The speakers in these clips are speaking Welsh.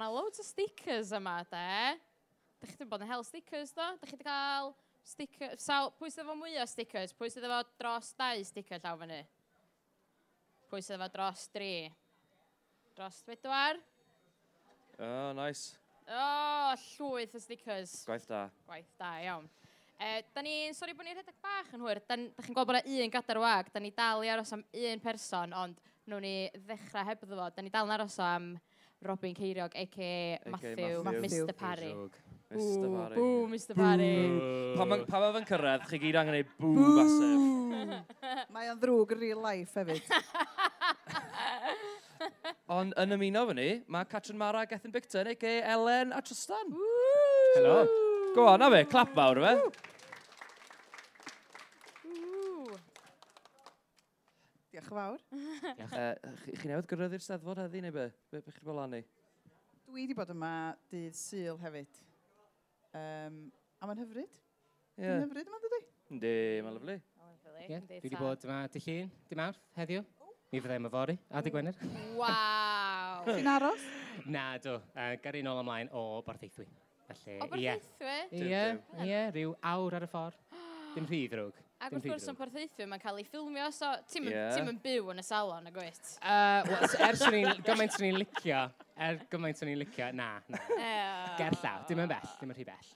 Mae yna loads o stickers yma, de. Da chi wedi bod yn hel stickers, do? Da chi wedi cael sticker... Sawl... Pwy sydd efo mwy o stickers? Pwy sydd efo dros dau sticker llaw fyny? Pwy sydd efo dros dri? Dros bedwar? Oh, nice. O, oh, llwyth o stickers. Gwaith da. Gwaith da, iawn. E, da ni'n, sori bod ni'n rhedeg bach yn hwyr, da, da chi'n gweld bod yna un gadar wag, da ni dal i aros am un person, ond nhw'n ni ddechrau hebddo fo, da ni dal yn aros am Robin Ceiriog, a.k.a. Matthew, Matthew, Mr Parry. Mr Parry. Bw, Mr Parry. Pa mae fe'n cyrraedd, chi gyd angen ei bw masif. Mae o'n ddrwg real life hefyd. Ond yn ymuno fyny, mae Catrin Mara, Gethin Bicton, a.k.a. Ellen a Tristan. Hello. Go on, na fe, clap fawr o fe. Diolch yn fawr. uh, chi newydd gyrraedd i'r steddfod heddi neu be? Be, be chi'n bolani? Dwi wedi bod yma dydd syl hefyd. Um, a mae'n hyfryd. Ie. Yeah. Mae'n hyfryd yma, dydy? Yndi, mae'n lyflu. Ie, dwi wedi bod yma dy llun, dy mawrth, heddiw. Mi fyddai yma fori, a dy Gwener. Waw! Ti'n aros? Na, do. Uh, Garin ôl ymlaen o Bartheithwy. Felly, o Bartheithwy? Ie, ie, rhyw awr ar y ffordd. Dim rhy ddrwg. Ac wrth gwrs yn porthaethu, mae'n cael ei ffilmio, so ti'n yeah. ti byw yn y salon, y gwyt? Uh, well, ers o'n i'n gymaint o'n i'n licio, er gymaint o'n i'n licio, na, na. Gerllaw, dim yn bell, dim yn rhy bell.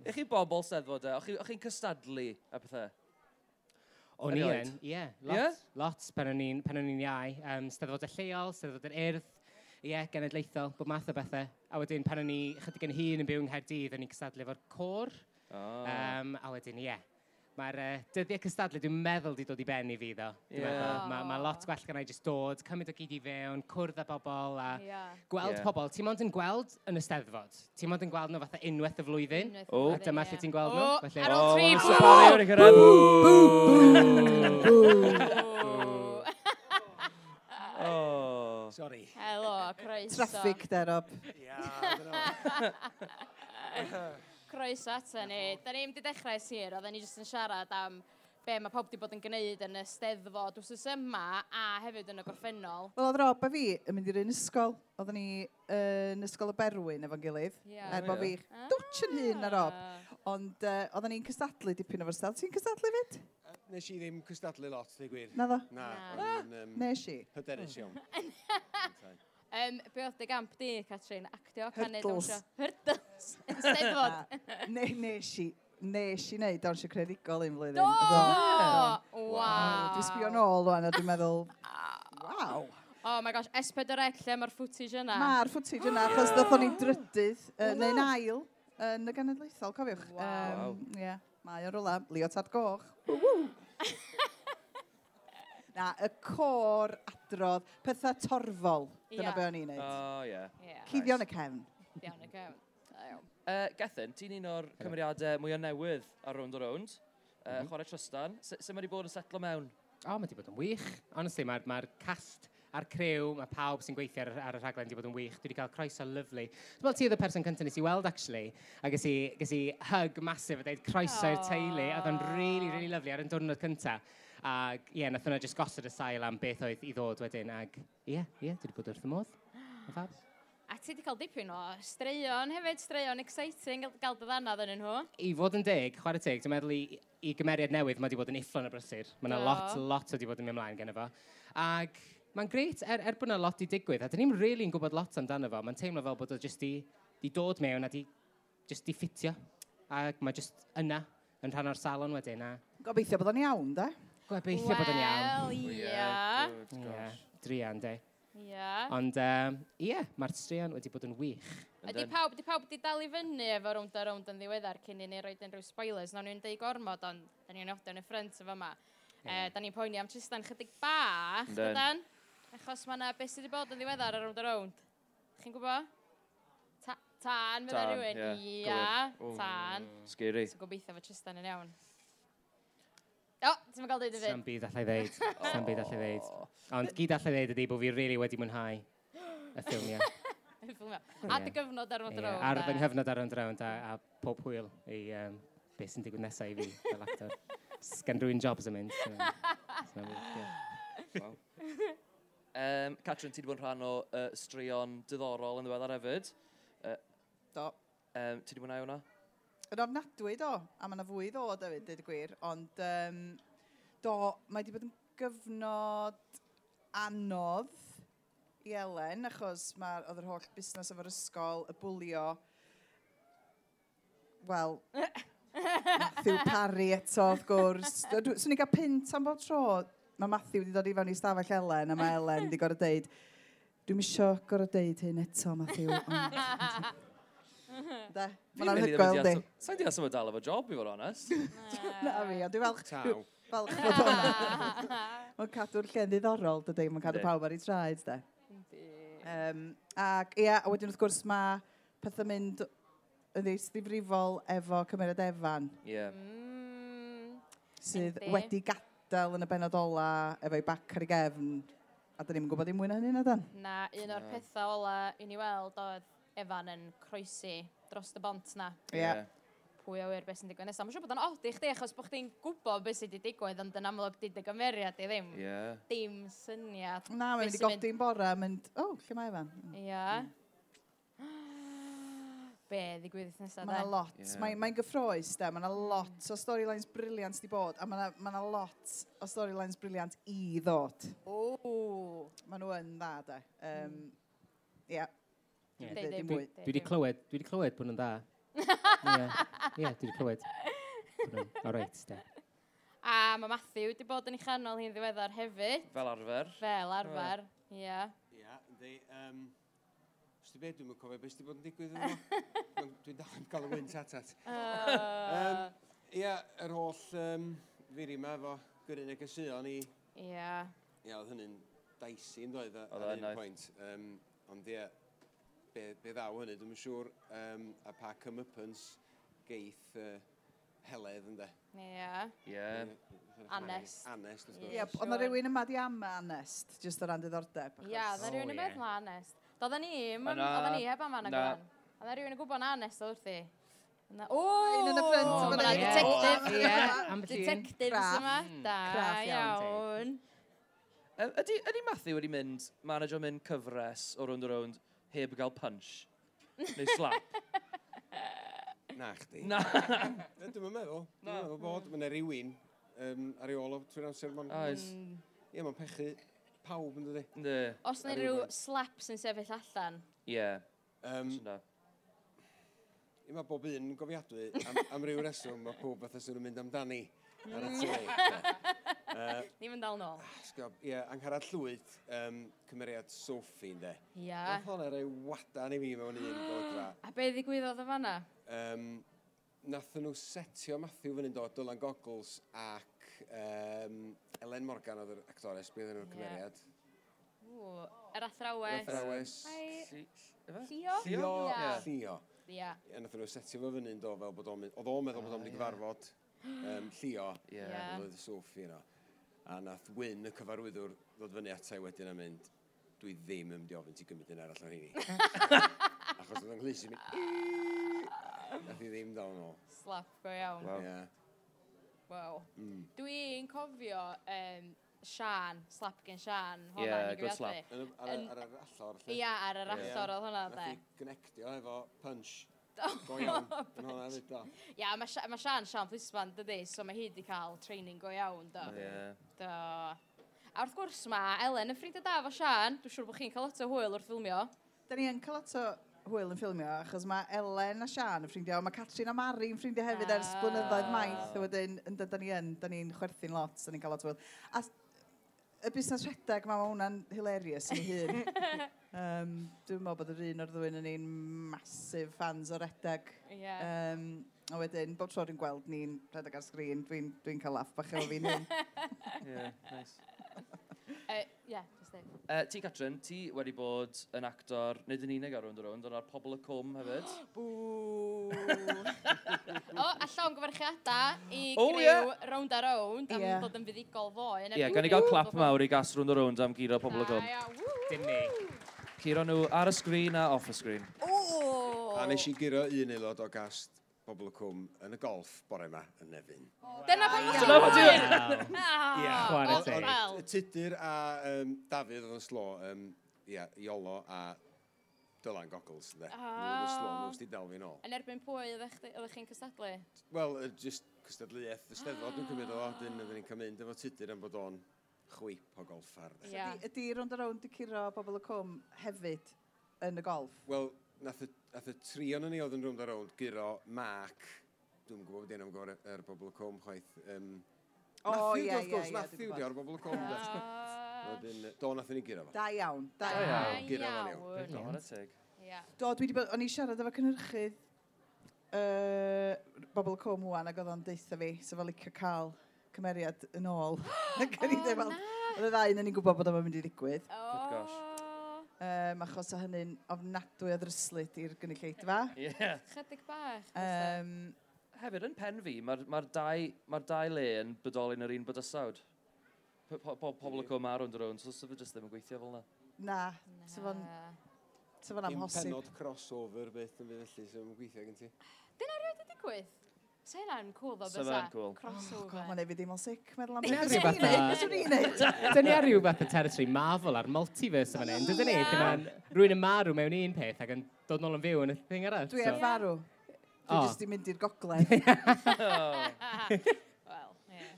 Ych chi bobl seddfod e? O'ch chi'n cystadlu a pethau? O'n i yn, ie. Lot, yeah? lot pen o'n i'n iau. Um, Steddfod y lleol, steddfod yr urdd, ie, yeah, genedlaethol, bod math o bethau. A wedyn, pan o'n i chydig yn hun yn byw yng Nghaerdydd, o'n i'n cystadlu efo'r cor. Oh. Um, a wedyn, ie, yeah, Mae'r uh, dyddiau cystadlu, dwi'n meddwl, di dod i ben i fi, ddo. Dwi'n yeah. meddwl, mae ma lot gwell gan i just dod, cymryd o gyd i fewn, cwrdd â bobl a yeah. gweld yeah. pobl. Ti'n mond yn gweld yn y steddfod. Ti'n mond yn gweld nhw fatha unwaith y flwyddyn. Unwaith oh. A dyma lle ti'n gweld nhw. Oh, felly... ar ôl tri, eh? bww! Bww! Bww! Sorry. Helo, croeso. Traffic, derob. Ia, yeah, Croeso ato ni. Da ni'n wedi dechrau sir, oedden ni jyst yn siarad am be mae pob wedi bod yn gwneud yn y steddfod wrth yma a hefyd yn y gorffennol. Wel, oedd Rob a fi yn mynd i'r un ysgol. Oedden ni uh, yn ysgol y Berwyn efo'n gilydd. Yeah. Er bod fi ah. dwtch yn hun na Rob. Ah. Ond uh, oedden ni'n cystadlu dipyn o'r stel. Ti'n cystadlu fyd? Nes i ddim cystadlu lot, dwi gwir. Na ddo? Na. Na. Um, Nes i. Hyderus iawn. Um, be oedd dy gamp di, Catrin? Actio, canu, dawnsio? Hurdles. Yn steddfod. Ne, nes i, nes i neud dawnsio credigol un flwyddyn. Do! Wow! wow. Dwi'n sbio nôl rwan a dwi'n meddwl, waw. Oh my gosh, S4C, lle mae'r footage yna? Mae'r footage yna, achos ddoth o'n i'n drydydd, uh, neu'n ail, yn y genedlaethol, cofiwch. Waw. Um, yeah, mae o'n rwla, leotard goch. Na, y cor adrodd, pethau torfol. Dyna be o'n i'n neud. O, ie. Cuddio yn y cefn. Iawn, y cefn. Uh, Gethin, ti'n un o'r cymeriadau mwy o newydd ar Round o Round. Uh. Chwarae Trystan. Sut mae wedi bod yn setlo mewn? O, mae wedi bod yn wych. Honestly, mae'r ma cast a'r crew, mae pawb sy'n gweithio ar, ar y rhaglen wedi bod yn wych. Dwi wedi cael croeso lyflu. Dwi'n meddwl ti oedd y person cyntaf nes i weld, actually. A ges i, ges i hug masif a dweud croeso i'r teulu. Oedd o'n really, really lyflu ar yn diwrnod cyntaf. Ac ie, yeah, nath hwnna just gosod y sail am beth oedd i ddod wedyn. Ac ie, yeah, ie, yeah, dwi wedi bod wrth y modd. Fab. A ti wedi cael dipyn o straeon hefyd, straeon exciting, gael dy ddannad yn nhw. I fod yn deg, chwarae teg, dwi'n meddwl i, i gymeriad newydd mae wedi bod yn effro'n y brysur. Mae yna lot, lot wedi bod yn mynd ymlaen gen efo. Ac mae'n greit er, er bod yna lot i digwydd, a dyn ni'n really yn gwybod lot amdano fo. Mae'n teimlo fel bod o jyst di, di dod mewn a di, jyst di ffitio. Ac mae jyst yna yn rhan o'r salon wedyn. A... Gobeithio bod o'n iawn, da? Gobeithio well, bod yn iawn. Wel, ia. Ia, drian, de. Ia. Ond, ehm, um, ia, mae'r straeon wedi bod yn wych. Ydy pawb, di pawb wedi dal i fyny efo rownd a rownd yn ddiweddar cyn i ni roed unrhyw spoilers. Nawr ni'n deud gormod, ond da ni'n odio yn y ffrind efo yma. Yeah. E, da ni'n poeni am Tristan chydig bach, dydan. Achos mae yna beth sydd wedi bod yn ddiweddar ar rownd a rownd. Chi'n gwybod? Ta tan, fydda rhywun. Ia, tan. Scary. So gobeithio fo Tristan yn iawn. O, ti'n gael dweud y fyd. Sam byd allai ddeud. Sa'n byd allai ddeud. Ond gyd allai ddeud ydy bod fi really wedi mwynhau y ffilmiau. A dy gyfnod ar y drawn. Ar fy nghyfnod ar y drawn a, a pob hwyl i um, beth sy'n digwydd nesaf i fi fel actor. Gan rwy'n jobs yn mynd. So, so, um, Catrin, ti wedi bod yn rhan o uh, straeon diddorol yn ddiweddar hefyd. Uh, Do. Um, ti wedi mwynhau hwnna? yn ofnadwy do, a mae yna fwy ddo, David, dweud y gwir, ond um, do, mae wedi bod yn gyfnod anodd i Elen, achos mae, oedd yr holl busnes efo'r ysgol, y bwlio, wel, Matthew Parry eto, wrth gwrs. Swn i'n cael pint am bob tro. Mae Matthew wedi dod i fewn i stafell Elen, a mae Elen wedi gorau deud, dwi'n misio gorau deud hyn eto, Matthew. Da. Mae'n anhygoel, di. Sa'n di asym o dal efo job, i fod honest. Na fi, a dwi'n falch... Taw. Falch bod hwnna. Mae'n cadw'r lle'n ddiddorol, dydy. Mae'n cadw pawb ar ei traed, da. Um, ac, ia, a wedyn wrth gwrs mae pethau mynd yn ddisdifrifol efo cymeriad Efan. Ie. Mm, sydd wedi gadael yn y benod ola efo'i bac ar ei gefn. A dyn ni'n gwybod i mwy na hynny na dan? Na, un o'r pethau ola i ni weld oedd Evan yn croesi dros y bont na. Ie. Yeah. Pwy a wir beth sy'n digwydd nesaf. Mae'n siŵr bod o'n i chdi achos bod chdi'n gwybod beth sy'n digwydd, ond yn amlwg di dy gymeriad i ddim. Ie. Yeah. Dim syniad. Na, mae'n mynd i godi'n bora, mynd, o, oh, lle mae Efan? Mm. Ie. Yeah. Be ddigwydd nesaf, da? Mae'n lot. Yeah. Mae'n mae gyffroes, da. Mae'n lot o storylines briliant di bod, a mae'n ma, ma lot o storylines briliant i ddod. O! Mae nhw yn dda, da. Um, mm. Yeah. Dwi wedi clywed, dwi wedi clywed bod nhw'n dda. Ie, dwi wedi clywed. O reit, da. A mae Matthew wedi bod yn ei chanol hi'n ddiweddar hefyd. Fel arfer. Fel arfer, ie. Ie, ynddi. Os ti beth, dwi'n cofio beth sydd bod yn digwydd yma. Dwi'n dal yn cael y wynt at at. Ie, yr holl um, firi yma efo gyrun y gysuon i... Ie. Ie, oedd hynny'n dicey yn dweud ar un pwynt. Um, ond ie, be, be ddaw hynny, dwi'n siŵr um, a pa cymypans geith uh, heledd ynddo. Ie. Yeah. Ie. Yeah. Anest. Anest, wrth gwrs. Ie, ond mae rhywun yma di am anest, jyst o ran diddordeb. Ie, yeah, dda rhywun yn yma meddwl anest. Doedden ni, oedden ni heb am anna gwan. A rhywun yn gwybod anest oedd ti. O! Un yn y ffrant. O, mae'na detective. Ie, am beth detectives yma. Da, hmm. iawn. Ydy Matthew wedi mynd, manager mynd cyfres o round o round, heb gael punch. Neu slap. Na, chdi. Na. Dwi'n meddwl. Dwi'n meddwl bod yna rhywun um, ar ei ôl o trwy'r amser. Oes. Ie, mae'n pechu pawb yn dydi. Ne. Os na rhyw slap sy'n sefyll allan. Ie. Yeah. Um, Ie, mae bob un yn gofiadwy am, am ryw reswm, mae pob beth sy'n mynd amdani ar y tai. Ni mynd dal nôl. Ie, angharad llwyd, um, cymeriad Sophie, ynddo. Ia. Yeah. Nath hwnna rei wadan i fi mewn un godra. A be ddigwyddodd y fanna? Um, Nathon nhw setio Matthew fan yn dod, Dylan Goggles ac um, Ellen Morgan oedd yr actores, bydd nhw'r cymeriad. Yeah. Ww, yr athrawes. Yr athrawes. Llio? Llio. Llio. Ia. Nath nhw setio fo fyny'n dod fel bod o'n... Oedd o'n meddwl bod o'n mynd i gyfarfod um, Llio, yeah. oedd y Sophie yna. A nath Wyn, y cyfarwyddwr, ddod fyny atai wedyn a mynd, dwi ddim yn mynd i ofyn ti gymryd yn arall ar hynny. Achos oedd ynglys i mynd, nath i ddim dal yn ôl. Slap go iawn. Wow. Yeah. Wow. Mm. Dwi'n cofio um, Sian, slap gen Sian, hwnna yeah, good slap. Ar, ar, ar, ar, ar, ar, ar, ar, ar, ar, ar, ar, ar, ar, ar, ar, ar, o. Go iawn. yn na, nid o. Ia, mae Sian, ma Sian Sian Plisman, dydy, so mae hi wedi cael training go iawn, do. Ie. Do. A wrth gwrs mae Elen yn ffrindiau da fo Sian, dwi'n siŵr bod chi'n cael lot o hwyl wrth ffilmio. Da ni yn cael lot o hwyl yn ffilmio, achos mae Elen a Sian yn ffrindiau, mae Catrin a Mari yn ffrindiau hefyd ers ah. blynyddoedd maith, a wedyn, yn dod ni yn, da ni'n chwerthu'n lot, da ni'n cael lot o hwyl. A y busnes rhedeg mae hwnna'n hilarious yn hun. um, dwi'n meddwl bod yr un o'r ddwy'n yn un masif fans o rhedeg. Yeah. Um, a wedyn, bob tro dwi'n gweld ni'n rhedeg ar sgrin, dwi'n dwi, cael laff bach efo fi'n hyn. yeah, nice. uh, Yeah, just there. Uh, ti, Catrin, ti wedi bod yn actor, nid yn unig ar rownd o rownd, ond ar Pobl y Cwm hefyd. Bww! o, a llawn gyfarchiadau i griw oh, yeah. round a round am yeah. bod yn fuddigol foi. Ie, yeah, gan i gael clap mawr i gas round o round am giro Pobl y Cwm. Dim ni. Ciro nhw ar y sgrin a off y sgrin. O! A nes i giro un aelod o gast pobl y cwm yn y golf bore yma yn nefyn. Dyna pan mwyn Dyna pan Ie, Chwarae teg. Y tudur a um, Dafydd oedd yn slo, um, ia, Iolo a Dylan Goggles, ynde? Oh. Ah. Nw'n yslo, nw'n sti dal fi nôl. Yn erbyn pwy oeddech chi'n cystadlu? Wel, uh, just cystadluaeth, y steddfod dwi'n ah. cymryd o, dyn oedden ni'n cymryd efo tudur am bod o'n chwip o golffar. Ydy rond ar rownd y curo bobl y cwm hefyd yn y golf? Wel, nath y tri o'n ni oedd yn rwnd ar rownd, Gyro, Mark, dwi'n gwybod bod un am gwr yr bobl y cwm chwaith. Um, o, ie, ie, ie. Matthew di ar bobl y cwm. Ah. Wedyn, do, nath ni Gyro. fo. Da iawn, da iawn. Gyro, fan iawn. Do, na teg. Do, dwi wedi bod, o'n i siarad efo cynhyrchydd uh, bobl y cwm wwan ac oedd o'n deitha fi, sef o licio cael cymeriad yn ôl. Ac o'n i ddim fel, oedd y ddau yn ni'n gwybod bod o'n mynd i ddigwydd. O, um, achos o hynny'n ofnadwy o ddryslyd i'r gynulleidfa. Ie. Yeah. Chydig bach. Um, Hefyd, yn pen fi, mae'r ma dau, ma dau le yn bodoli'n yr un bodysawd. Po, po, pobl y cwm ar ond drwy'n, so sef jyst ddim yn gweithio fel yna. Na, tyfon... Tyfon amhosib. Dim penod crossover beth yn fydd felly, sef yn gweithio gen ti. Dyna rhaid i digwydd? Sa hynna'n cool ddo, bysa? Se hynna'n cool. Oh, Crossover. Mae'n efo ddim o sic, meddwl am beth. Swn i'n neud. Dyn ni ar rhyw beth y territory Marvel a'r multiverse fan hyn, dydyn ni? Dyma rwy'n yn marw mewn un peth ac yn dod nôl yn fyw yn y thing arall. Dwi ar farw. Dwi jyst i mynd i'r gogledd. Wel, ie.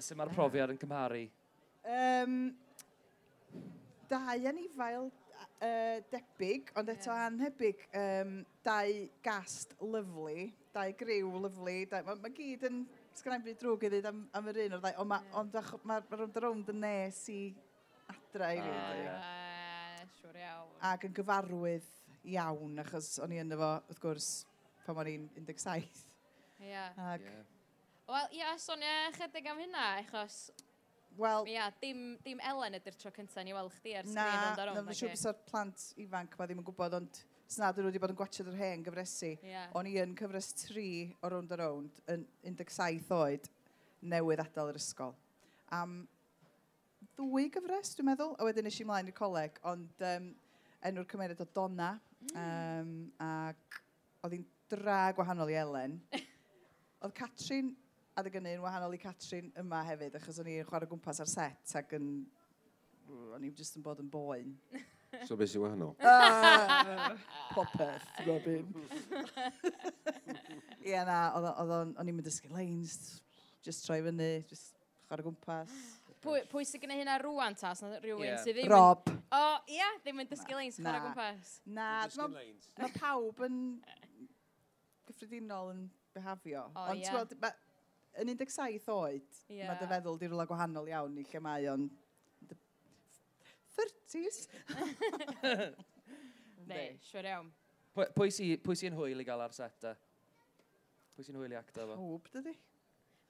Ysyn mae'r profiad yn cymharu? Um, dau anifail uh, debyg, ond eto yeah. anhebyg, um, dau gast lyflu, dau griw lyflu, mae ma gyd yn sgrannu byd drwg i ddweud am, am yr un o'r ddau, ond yeah. ond mae'r ma, ma round around yn nes i adra i fi. Uh, yeah. Siwr iawn. Ac yn gyfarwydd iawn, achos o'n i yn efo, wrth gwrs, pan o'n i'n 17. Ie. Yeah. Ac... Yeah. Wel, ia, yeah, sonia chydig am hynna, achos Wel... Ia, dim, dim Elen ydy'r tro cyntaf ni weld chdi ar sgrin ond ar ond. Na, na, siw bys o'r plant ifanc ma ddim yn gwybod, ond snad nhw wedi bod yn gwachod yr hen gyfresu. Yeah. O'n i yn cyfres 3 o rownd a round yn 17 oed newydd adael yr ysgol. Am ddwy gyfres, dwi'n meddwl, a wedyn eisiau mlaen i'r coleg, ond um, enw'r cymeriad o Donna, mm. um, ac oedd hi'n dra gwahanol i Elen. oedd Catrin adeg yn un wahanol i Catrin yma hefyd, achos o'n i'n chwarae gwmpas ar set ac yn... O'n i'n just yn bod yn boen. So beth sy'n wahanol? Uh, popeth, Robin. Ie, yeah, na, o'n i'n mynd dysgu lanes, just troi fyny, just chwarae gwmpas. Pwy, pwy sy'n gwneud hynna rwan ta, os rhywun yeah. sydd ddim... Rob. O, oh, ie, yeah, ddim yn dysgu lanes, chwarae gwmpas. Na, mae ma pawb yn gyffredinol yn behafio. Oh, Ond yeah yn 17 oed, yeah. mae dy feddwl di rwla gwahanol iawn i lle mae o'n 30s. Ne, siwr iawn. Pwy sy'n hwyl i gael ar set e? Pwy sy'n hwyl i acta fo? Hwb, dydy.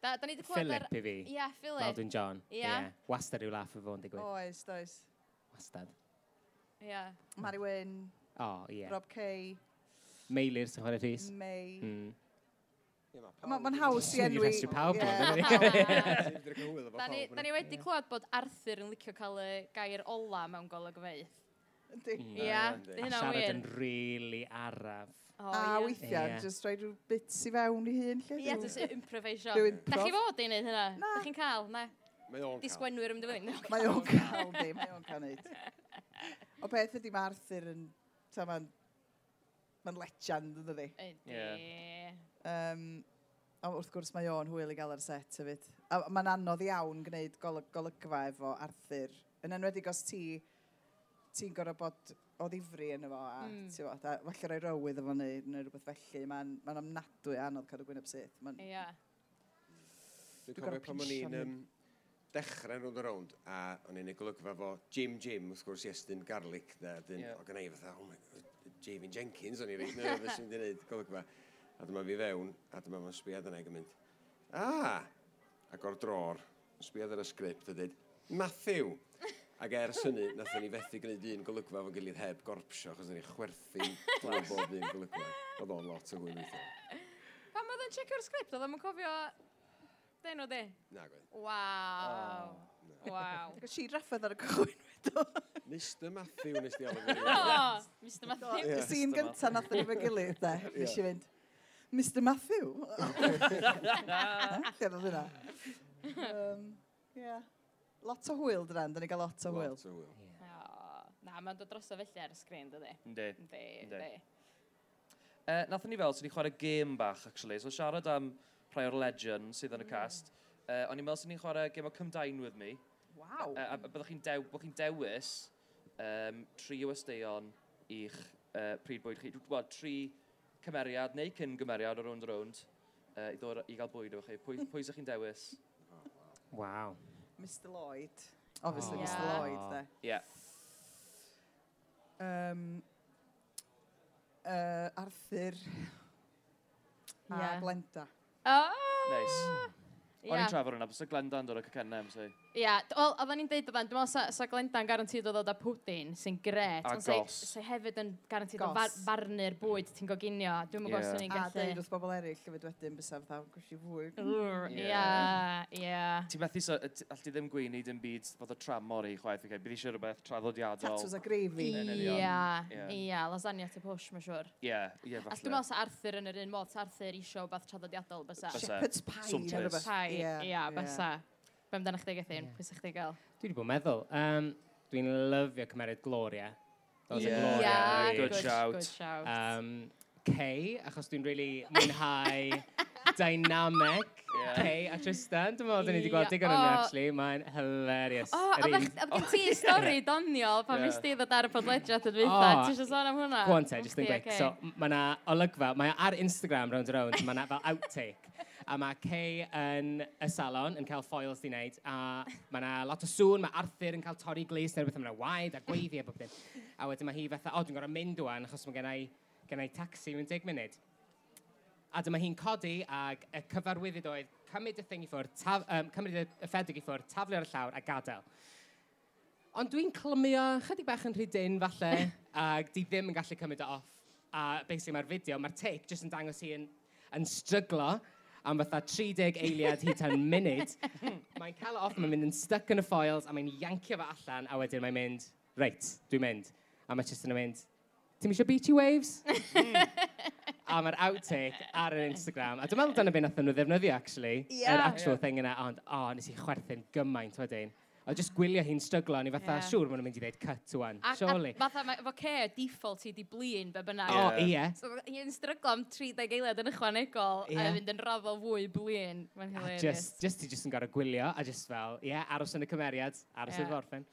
Da, da ni wedi clywed ar... Philip i fi. Ie, yeah, Philip. Baldwin John. Ie. Yeah. Yeah. Wastad yw laff o fo'n digwydd. Oes, does. Wastad. Ie. Yeah. Mary Wyn. O, oh, ie. Yeah. Rob Kay. Meilir sy'n chwarae Rhys. May. Mm. Mae'n ma haws i enwi... Swn i pawb. Da ni wedi clywed bod Arthur yn licio cael y gair ola mewn golwg feith. Ia, mm, dy hynna wir. siarad yn rili araf. Oh, a weithiau, yeah. just rhaid rhyw bits i fewn i hun, lle? Ie, just improvisio. Da chi fod i wneud hynna? Na. Da chi'n cael, na? Mae o'n cael. Disgwenwyr ymdyfyn. Mae o'n cael, di. mae o'n cael neud. O beth ydy mae Arthur yn... Mae'n ma legend, ydy? Ydy. Um, a wrth gwrs mae o'n hwyl i gael ar set hefyd. A mae'n anodd iawn gwneud golygfa efo Arthur. Yn enwedig os ti, ti'n gorau bod o ddifri yn efo, a, mm. bod, a falle roi rywydd efo neu, neu rhywbeth felly, mae'n ma, amnadwy anodd cadw gwyneb syth. Ie. Yeah. Dwi'n cofio pan o'n i'n um, dechrau yn rwnd o rownd, a o'n i'n ei golygfa fo Jim Jim, wrth gwrs, Iestyn Garlic, na, dyn, yeah. o gynnau fatha, oh my god, Javin Jenkins, o'n i'n reit nervous yn gwneud golygfa. A dyma fi fewn, a dyma mae'n sbiad yna i gymaint. Ah! Ac o'r dror, yn sbiad ar y sgript a dweud, Matthew! Ac ers hynny, nath ni fethu gwneud un golygfa fo'n gilydd heb gorpsio, achos ni chwerthu glwb bob un golygfa. Oedd o'n lot o gwyn weithio. Pan oedd yn checio'r sgript, oedd o'n cofio den o di? Na gwaith. Waw. Oh. Waw. Ac si raffodd ar y cychwyn wedo. Mr Matthew nes di alw. Mr Matthew. Y sîn gyntaf nath o'n i fy gilydd, de. Nes i fynd. Mr Matthew. Lle fydd yna? Um, yeah. Lot o hwyl dran, da ni gael lot o hwyl. Lot o hwyl. Yeah. Na, mae'n dod dros o felly ar y sgrin, dydy? Yndi. Yndi, yndi. Uh, Nathon ni fel, sy'n ni chwarae gêm bach, actually. So siarad am rhai o'r legend sydd yn y mm. cast. Uh, o'n i'n meddwl sy'n ni'n chwarae gêm o Come Dine With Me. Waw. Uh, a byddwch chi'n dew, chi dewis um, tri o ysteion i'ch uh, pryd bwyd chi. Wel, tri cymeriad neu cyn gymeriad o rownd rownd uh, i ddod i gael bwyd efo chi. Pwy, pwy ydych chi'n dewis? Wow. Mr Lloyd. Obviously oh. Mr yeah. Lloyd, de. Yeah. Um, uh, Arthur a yeah. Glenda. Oh! Nice. Yeah. O'n i'n trafod hwnna, bys y Glenda'n dod o Cycennem, so... Ia, yeah, wel, oedden ni'n deud o fan, dwi'n meddwl sa, sa Glenda'n garantid o ddod â pwdin, sy'n gret. A sa, gos. Sa hefyd yn garantid o far, farnu'r bwyd ti'n goginio. Dwi'n meddwl yeah. ni'n gallu... A dweud wrth bobl eraill, lyfyd wedyn bysaf ddaw gwrs i fwy. Ia, ia. Ti'n methu, so, all ti ddim gweini dim byd fod o tram mor i chwaith, okay? bydd eisiau rhywbeth traddodiadol. Tatws a gravy. Ia, ia, lasagna to push, mae'n siwr. Ia, ia, falle. A dwi'n meddwl sa Arthur yn yr un modd, sa Arthur eisiau beth traddodiadol, bysa. Shepherd's pie. Ia, bysa. Be amdano chdi Gethin? Yeah. Pwy sy'ch chdi gael? Dwi wedi bod yn meddwl. Um, Dwi'n lyfio cymeriad Gloria. That was yeah. a Gloria. Yeah, really. good, good shout. Good shout. Um, Kay, achos dwi'n really mwynhau dynamic yeah. Kay a Tristan. Dwi'n meddwl, dyn ni wedi gweld digon yn actually. Mae'n hilarious. O, a gen ti stori doniol pan mis ti ddod ar y podlediad yn fwytha. Ti eisiau sôn am hwnna? Go on te, just yn gweud. So, mae yna olygfa, mae ar Instagram round and round, mae yna fel outtake. a mae Kay yn y salon yn cael foils di wneud, a mae yna lot o sŵn, mae Arthur yn cael torri glis, neu rhywbeth yma waed a gweiddi a bob dim. A wedyn mae hi fatha, o, dwi'n gorau mynd wan, achos mae gennau, gennau taxi mewn 10 munud. A dyma hi'n codi, ac y cyfarwyddyd oedd cymryd y thing i ffwrdd, taf, um, cymryd y ffedig i ffwrdd, taflu ar y llawr a gadael. Ond dwi'n clymio chydig bach yn rhydyn falle, ac di ddim yn gallu cymryd o off. A basically mae'r fideo, mae'r take, jyst yn dangos hi yn, yn stryglo, am fatha 30 eiliad hyd tan munud. mae'n cael off, mae'n mynd yn stuck yn y foils, a mae'n yancio fe allan, a wedyn mae'n mynd, reit, dwi'n mynd. A mae Tristan yn mynd, ti'n eisiau beachy waves? a mae'r outtake ar yr Instagram. A dwi'n meddwl dyna beth nath nhw ddefnyddio, actually. Yeah. Yr actual yeah. thing yna, ond, o, oh, nes i chwerthu'n gymaint wedyn. A just gwylio hi'n styglo, ni fatha, yeah. siŵr maen nhw'n mynd i ddeud cut wan, surely. A, fatha, efo ce, default i di blin, be bynnag. O, oh, ie. So, i'n stryglo am 30 eiliad yn ychwanegol, yeah. a fynd yn raddol fwy blin. Mae'n hilarious. Just, just, ti just yn gorau gwylio, a just fel, ie, yeah, aros yn y cymeriad, aros yeah. i'r gorffen.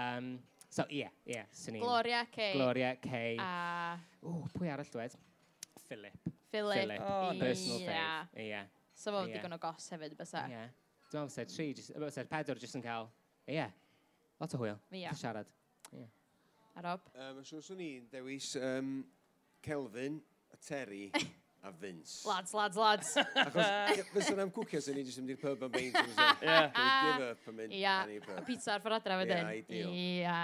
Um, so, ie, yeah, ie. Gloria Kay. Gloria Kay. A... O, pwy arall dwed? Philip. Philip. Philip. Oh, personal yeah. fave. Ie. Yeah. So, fo yeah. digon o gos hefyd, bysa. Ie. Yeah. Dwi'n meddwl sef tri, dwi'n meddwl sef pedwar jyst yn cael Ie. Yeah. Lot o hwyl. Ie. Yeah. siarad. Ie. Yeah. A Rob? Um, os oes i'n dewis um, Kelvin, a Terry a Vince. Lads, lads, lads. Achos fysa'n am cwcio sy'n ni jyst yn mynd i'r pub am beint. Ie. Give up am mynd. Ie. A pizza ar ffordd adra fydyn. Ie, ideal. Ie.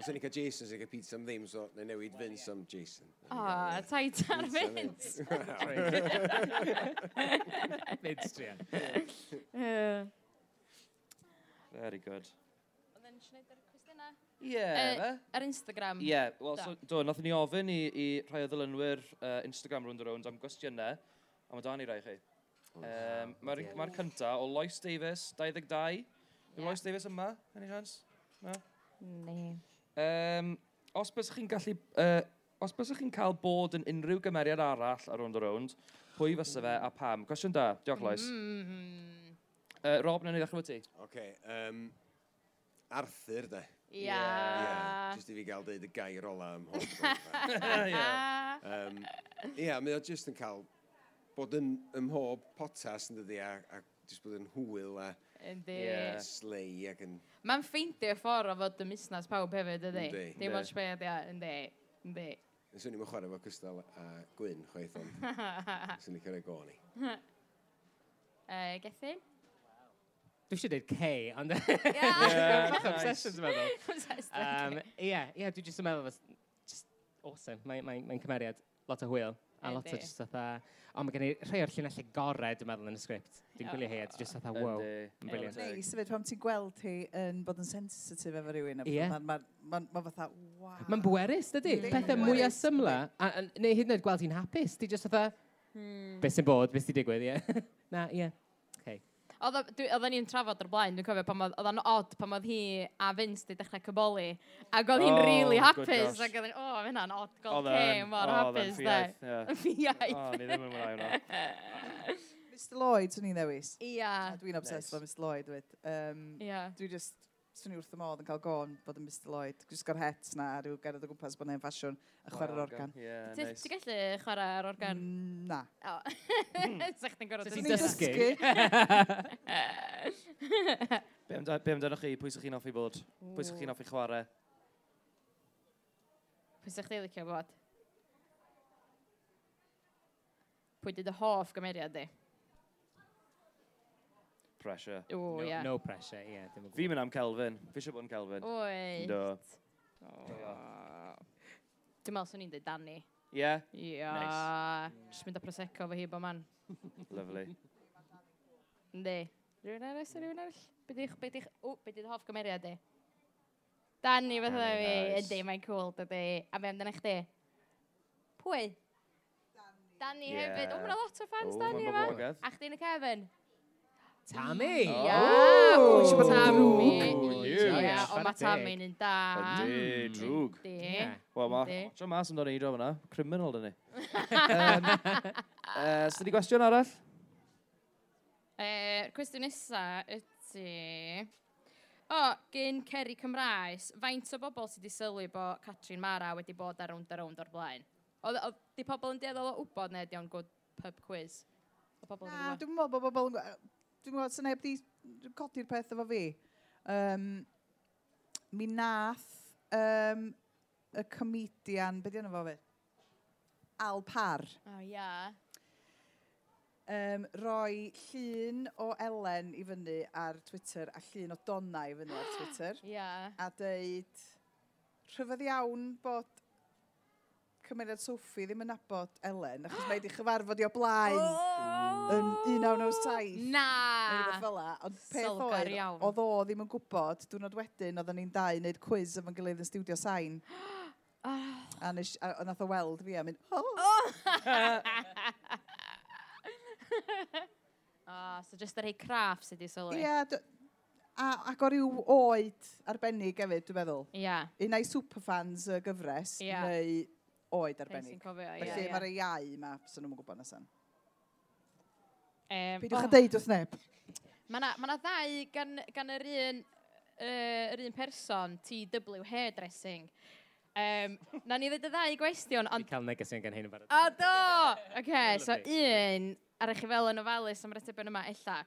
Os o'n i'n cael Jason sy'n cael pizza am ddim, so na newid Vince am Jason. O, tait ar Vince. Nid strian. Very good. Oedd yn siarad ar cwestiynau? Ie. Yeah. Uh, ar Instagram? Ie. Yeah. Wel, so, do, nath ni ofyn i, i rhai o ddilynwyr uh, Instagram rwy'n around am gwestiynau, a mae da ni rai chi. Um, Mae'r ma cynta o Lois Davis, 22. Yw yeah. Lois Davis yma? Any chance? No? Ne. Um, os bys chi'n gallu... Uh, os bys chi'n cael bod yn unrhyw gymeriad arall ar round around, pwy fysa fe a pam? Cwestiwn da. Diolch, Lois. Mm -hmm. Uh, Rob, na'n ni ddechrau fo ti? Oce. Okay, um, Arthur, de. Ia. Yeah. Yeah, just i fi gael deud y gair ola am hwn. Ia. Um, Ia, mae o just yn cael bod yn ymhob potas yn dydi a, a just bod yn hwyl a Yndi. Yeah. slei ac yn... Mae'n ffeindio ffordd o fod y misnas pawb hefyd, ydy? Yndi. Dim ond sped, ia, yndi. Yndi. Yn swn i'n chwarae fo cystal a gwyn, chwaith ond. Swn i'n cael ei goni. uh, Gethin? Dwi eisiau dweud K, ond... Bach obsessions, meddwl. um, ie, yeah, dwi jyst yn meddwl, just awesome. Mae'n mae, mae cymeriad lot o hwyl. A lot o just fatha... O, mae gen i rhai o'r llunellau gorau, dwi'n meddwl, yn y sgript. Dwi'n gwylio hi, a just fatha, wow, yn briliant. Neis, sefyd, pam ti'n gweld hi yn bod yn sensitif efo rhywun. Ie. Mae'n fatha, wow. Mae'n bwerus, dydy? Pethau mwy o symla. Neu hyd yn oed gweld hi'n hapus. Di just fatha, beth sy'n bod, beth sy'n digwydd, ie. Na, ie. Oedden ni'n trafod o'r blaen, dwi'n cofio, pan oedd o'n odd pan oedd hi a Vince di dechrau cyboli. Ac oedd hi'n oh, really hapus. Ac oedd hi'n, o, mae hynna'n odd gold came, mor hapus. Oedd ffiaeth. O, ni ddim yn mwynhau hwnna. Mr Lloyd, swn i'n ddewis. Ia. Yeah. Dwi'n obsessed nice. Yes. Mr Lloyd, dwi. Um, yeah. Dwi just swn i wrth y modd yn cael gôn bod yn Mr Lloyd. Jyst gael het na, rhyw gerdd o gwmpas bod e'n ffasiwn a chwarae'r organ. Ie, Yeah, nice. Ti'n gallu chwarae'r organ? Mm, na. O. Sa'ch chi'n gorfod dysgu? dysgu. Be amdano chi? Pwy sy'ch chi'n offi bod? Pwy sy'ch chi'n offi chwarae? Pwy sy'ch chi'n licio bod? Pwy dy dy hoff gymeriad di? pressure. O, no, ie. Yeah. No pressure, ie. Yeah, fi mynd am Kelvin. Fi eisiau bod yn Kelvin. Oed. Do. Dwi'n meddwl swn i'n dweud Danny. Ie? Yeah. Ie. Nice. Just mynd â Prosecco fo hi bo man. Lovely. Yndi. Rwy'n arall, rwy'n arall. Be di'ch, be di'ch, o, be di'ch hoff gymeriad di? Danny fath o fi. Yndi, mae'n cool, dydy. A fe amdana chdi? Pwy? Danny yeah. hefyd. O, mae'n lot o fans Danny yma. A chdi'n y Kevin? Tammy! Ia, gwrs oh, bod Tammy. Ia, ond mae Tammy'n un da. Yndi, drwg. Wel, mae John Mas yn dod i eidro fyna. Criminal, dyn ni. um, uh, Sdi di gwestiwn arall? Er, cwestiwn nesa ydy... O, gyn Ceri Cymraes, faint o bobl sydd wedi sylwi bod Catrin Mara wedi bod ar rownd a rownd o'r blaen? Oedd di pobl yn deddol o wybod neu ydy o'n gwrdd pub quiz? O, pobl Na, dwi'n meddwl bod pobl yn gwybod dwi'n gwybod, sy'n neb di codi'r peth efo fi. Um, mi nath um, y comedian, beth yna fo fe? Al Par. O, oh, ia. Um, roi llun o Elen i fyny ar Twitter a llun o Donna i fyny ar Twitter. Ia. yeah. A deud, rhyfedd iawn bod cymeriad Sophie ddim yn nabod Ellen, achos mae wedi chyfarfod i o blaen yn 1997. Na! Neu fela, ond peth Solgar oedd, iawn. oedd o ddim yn gwybod, diwrnod wedyn, oedden ni'n dau wneud quiz efo'n gilydd yn studio sain. Ah. a, nes, a, a nath o weld fi a mynd, oh! Oh, so just yr ei craff sydd wedi sylwi. Ie, d- a, ac o ryw oed arbennig hefyd, dwi'n meddwl. Ia. Un ai superfans y gyfres, Ie. neu oed arbennig. Cofio, ie, Felly ie. mae'r iau yma, sy'n nhw'n gwybod nesan. Um, Peidiwch a deud wrth neb. Mae yna ma 'na ddau gan, gan yr un, uh, yr un person, TW Hairdressing. Um, na ni ddweud y ddau gwestiwn, Fi ond... cael negeseuon gan hyn yn barod. O, do! Ok, okay, so un, ar eich fel yn ofalus am yr atebion yma, ella.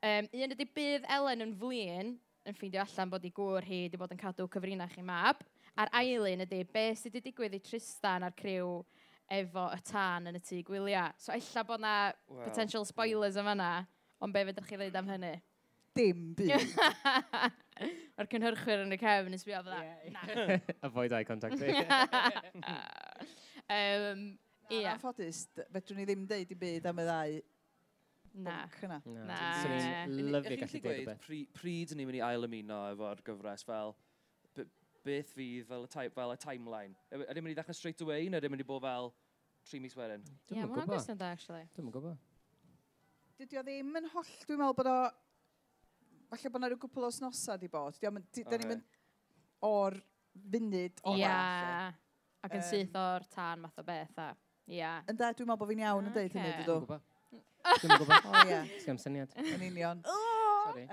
Um, un ydy bydd Ellen yn flin, yn ffeindio allan bod ei gŵr hi wedi bod yn cadw cyfrinach i mab. A'r ail un ydy, be sydd wedi digwydd i Tristan a'r criw efo y tân yn y tŷ gwyliau. So, ella bod na well. potential spoilers yn fanna, ond be fydych chi ddweud am hynny? Dim byd. Mae'r cynhyrchwyr yn y cefn yn sbio fydda. Avoid eye contact. um, Ia. Yn ffodus, fedrwn ni ddim deud i byd am y ddau Na. Na. Na. Swn i'n lyfio gallu dweud y beth. Pryd ni'n mynd i ail ymuno efo'r gyfres fel beth fydd fel y, fel y timeline? Ydy'n mynd i ddechrau straight away, neu ydy'n mynd i bod fel tri mis wedyn? Ie, yeah, mae'n gwestiwn da, actually. Dwi'n yn gwybod. Dydy o ddim yn holl, dwi'n meddwl bod o... Falle bod yna rhyw gwpl o snosa di bod. Dwi'n okay. mynd o'r funud o'r yeah. Ac yn um, syth o'r tan math o beth a. Ia. Yn da, dwi'n meddwl bod fi'n iawn yn deud hynny, dydw. Dwi'n gwybod. Dwi'n gwybod. O, ie. Sgam syniad. Yn union. Sorry.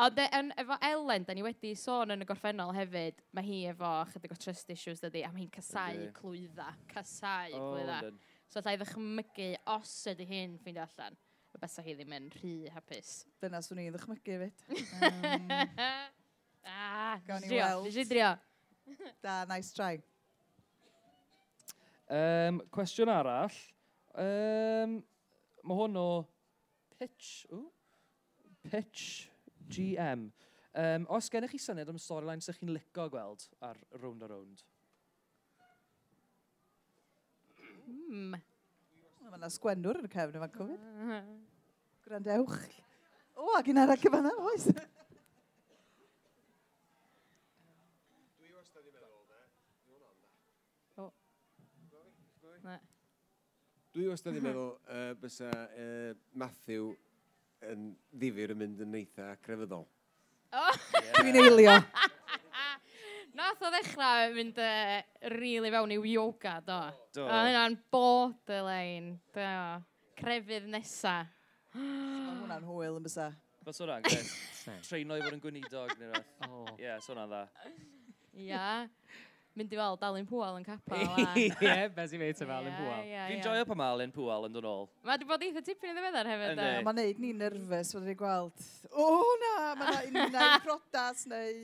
O, de, en, efo Ellen, da ni wedi sôn yn y gorffennol hefyd, mae hi efo chydig o trust issues dydy, a mae hi'n casau Ydy. clwydda, casau oh, clwydda. Then. So allai ddychmygu os ydy hyn ffeindio allan, y besa hi ddim yn rhy hapus. Dyna swn i'n ddychmygu fyd. Um, ah, gawn ni weld. Nes i drio. Da, nice try. Um, cwestiwn arall. Um, mae hwn o pitch. Ooh, pitch GM. Um, os gennych chi syniad am storyline sy'ch chi'n licio gweld ar Round a Round? Mm. Mae yna sgwennwr yn y cefn yma'n cofyn. Grandewch. O, ac un arall yma, oes. Dwi wastad i Dwi wastad i meddwl, uh, bysa uh, Matthew yn ddifur yn mynd yn eitha crefyddol. Dwi'n eilio. Nath o ddechrau mynd uh, really fewn i yoga, do. Do. A hynna'n borderline, do. Crefydd nesa. Mae hwnna'n hwyl yn bysa. Fel sôn o'n. Treino i fod yn gweinidog neu rhaid. Ie, so hwnna'n dda. Ia mynd i weld Dalyn Pwal yn capa. Ie, beth i'n meddwl Dalyn Pwal. Fi'n joio pa Malyn Pŵal yn dod ôl. Mae wedi bod eitha tipyn i ddiweddar hefyd. Mae'n neud ni nerfus wedi gweld, o na, mae'n neud prodas neu...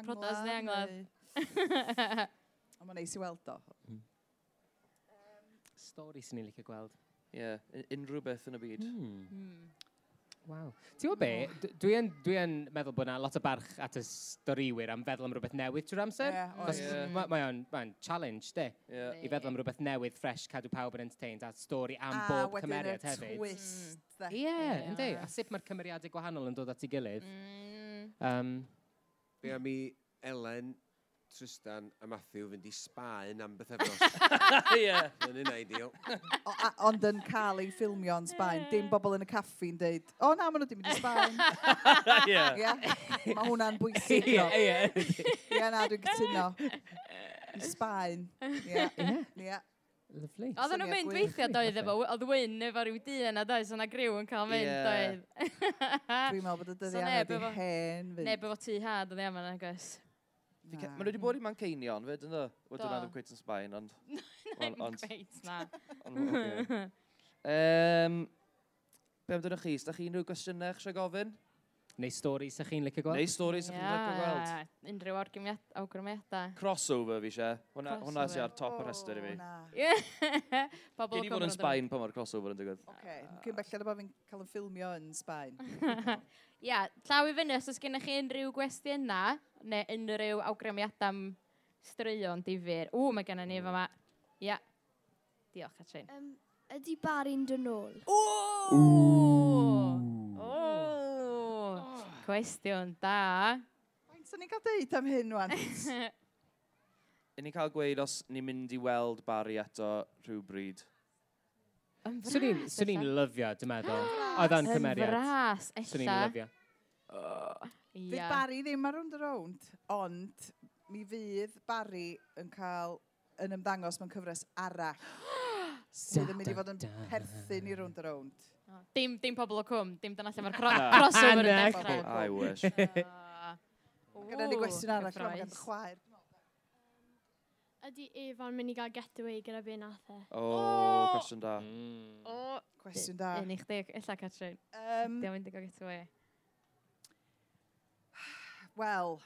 Prodas neu anglad. Ond mae'n neis i weld o. Hmm. Stori sy'n ni'n licio gweld. Ie, unrhyw beth yn y byd. Hmm. Hmm. Waw. Ti'n gwybod be? Dwi yn, dwi yn meddwl bod yna lot o barch at y storiwyr am feddwl am rhywbeth newydd trwy'r amser. Yeah, oh, yeah. Mae ma o'n ma challenge, de? Yeah. I feddwl am rhywbeth newydd, fresh, cadw pawb yn entertained, a stori am a, bob cymeriad hefyd. A wedyn y twist. Mm. Ie, yndi. A sut mae'r cymeriadau gwahanol yn dod at ei gilydd. Mm. Um, be am i Elen Tristan a Matthew fynd i Sbaen am beth efnos. Ie. Yn un ideal. O- a- Ond yn cael ei ffilmio yn Sbaen. Dim bobl yn y caffi'n deud, o na, maen nhw di mynd i Sbaen. Ie. Ie. Mae hwnna'n bwysig. Ie, Ie. ie. Ie, na, dwi'n cytuno. I Sbaen. Ie. Ie. Ie. Lovely. Oedden nhw'n Syniad mynd gwych. weithio doedd efo, oedd Wyn efo rhyw dyn a doedd, so na griw yn cael mynd Ie. doedd. Dwi'n meddwl bod y So dyddiau neb yna efo- hen. fynd. Neb efo tu had oedd i yna, gos. Na. Maen nhw wedi bod i Manceinion, fe, dyn nhw? Wel, nhw'n ddim yn Sbaen, ond... Ddim gweith, na. Um, be amdano chi? Ydych chi unrhyw gwestiynau eich eisiau gofyn? Neu stori sy'ch chi'n licio gweld? Neu stori sy'ch chi'n licio gweld? Unrhyw awgrymiadau. Crossover fi eisiau. Hwna, hwnna sy'n ar top y rhestr i fi. Na. Pobl Gyd i fod yn Sbaen pa mae'r crossover yn digwydd. Oce, cyn bellad o bod fi'n cael yn ffilmio yn Sbaen ia, llaw i fyny os oes gennych chi unrhyw gwestiynau neu unrhyw awgrymiadau am straeon difyr. Ww, mae gennym ni yma. Ia. Diolch, Catrin. Um, ydy bari'n dyn ôl? O! O! Cwestiwn da. Faint sy'n ni cael deud am hyn, wan? Yn ni cael gweud os ni'n mynd i weld Bari eto rhywbryd? Yn. Swn i'n swn i'n lyfio, dwi'n meddwl. Oedd o'n cymeriad. Yn fras, ella. Swn i'n lyfio. Fydd Barry ddim ar round round, ond mi fydd Barry yn cael yn ymddangos mewn cyfres arall sydd yn mynd i fod yn perthyn i round round. Dim, dim pobl o cwm, dim dyna lle mae'r crossover yn dechrau. I wish. Gyda ni gwestiwn arall, mae'n chwaer. Ydy Efan mynd i gael getaway gyda be nath e? O, oh, cwestiwn da. Mm. O, cwestiwn da. Un i chdi, illa Catrin. Um, Dio mynd i gael getaway. Wel,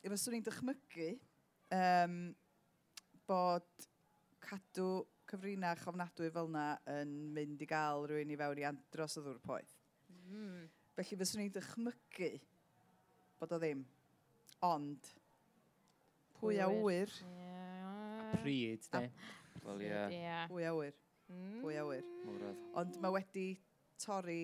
efo swn i'n dychmygu um, bod cadw cyfrina chofnadwy fel yna yn mynd i gael rhywun i fewn i andros o ddŵr poeth. Mm. Felly fyswn i'n dychmygu bod o ddim. Ond, pwy a wyr, yeah pryd, de. Wel, ie. Ie. Fwy awyr. Mm. Fwy awyr. Mwradd. Ond mae wedi torri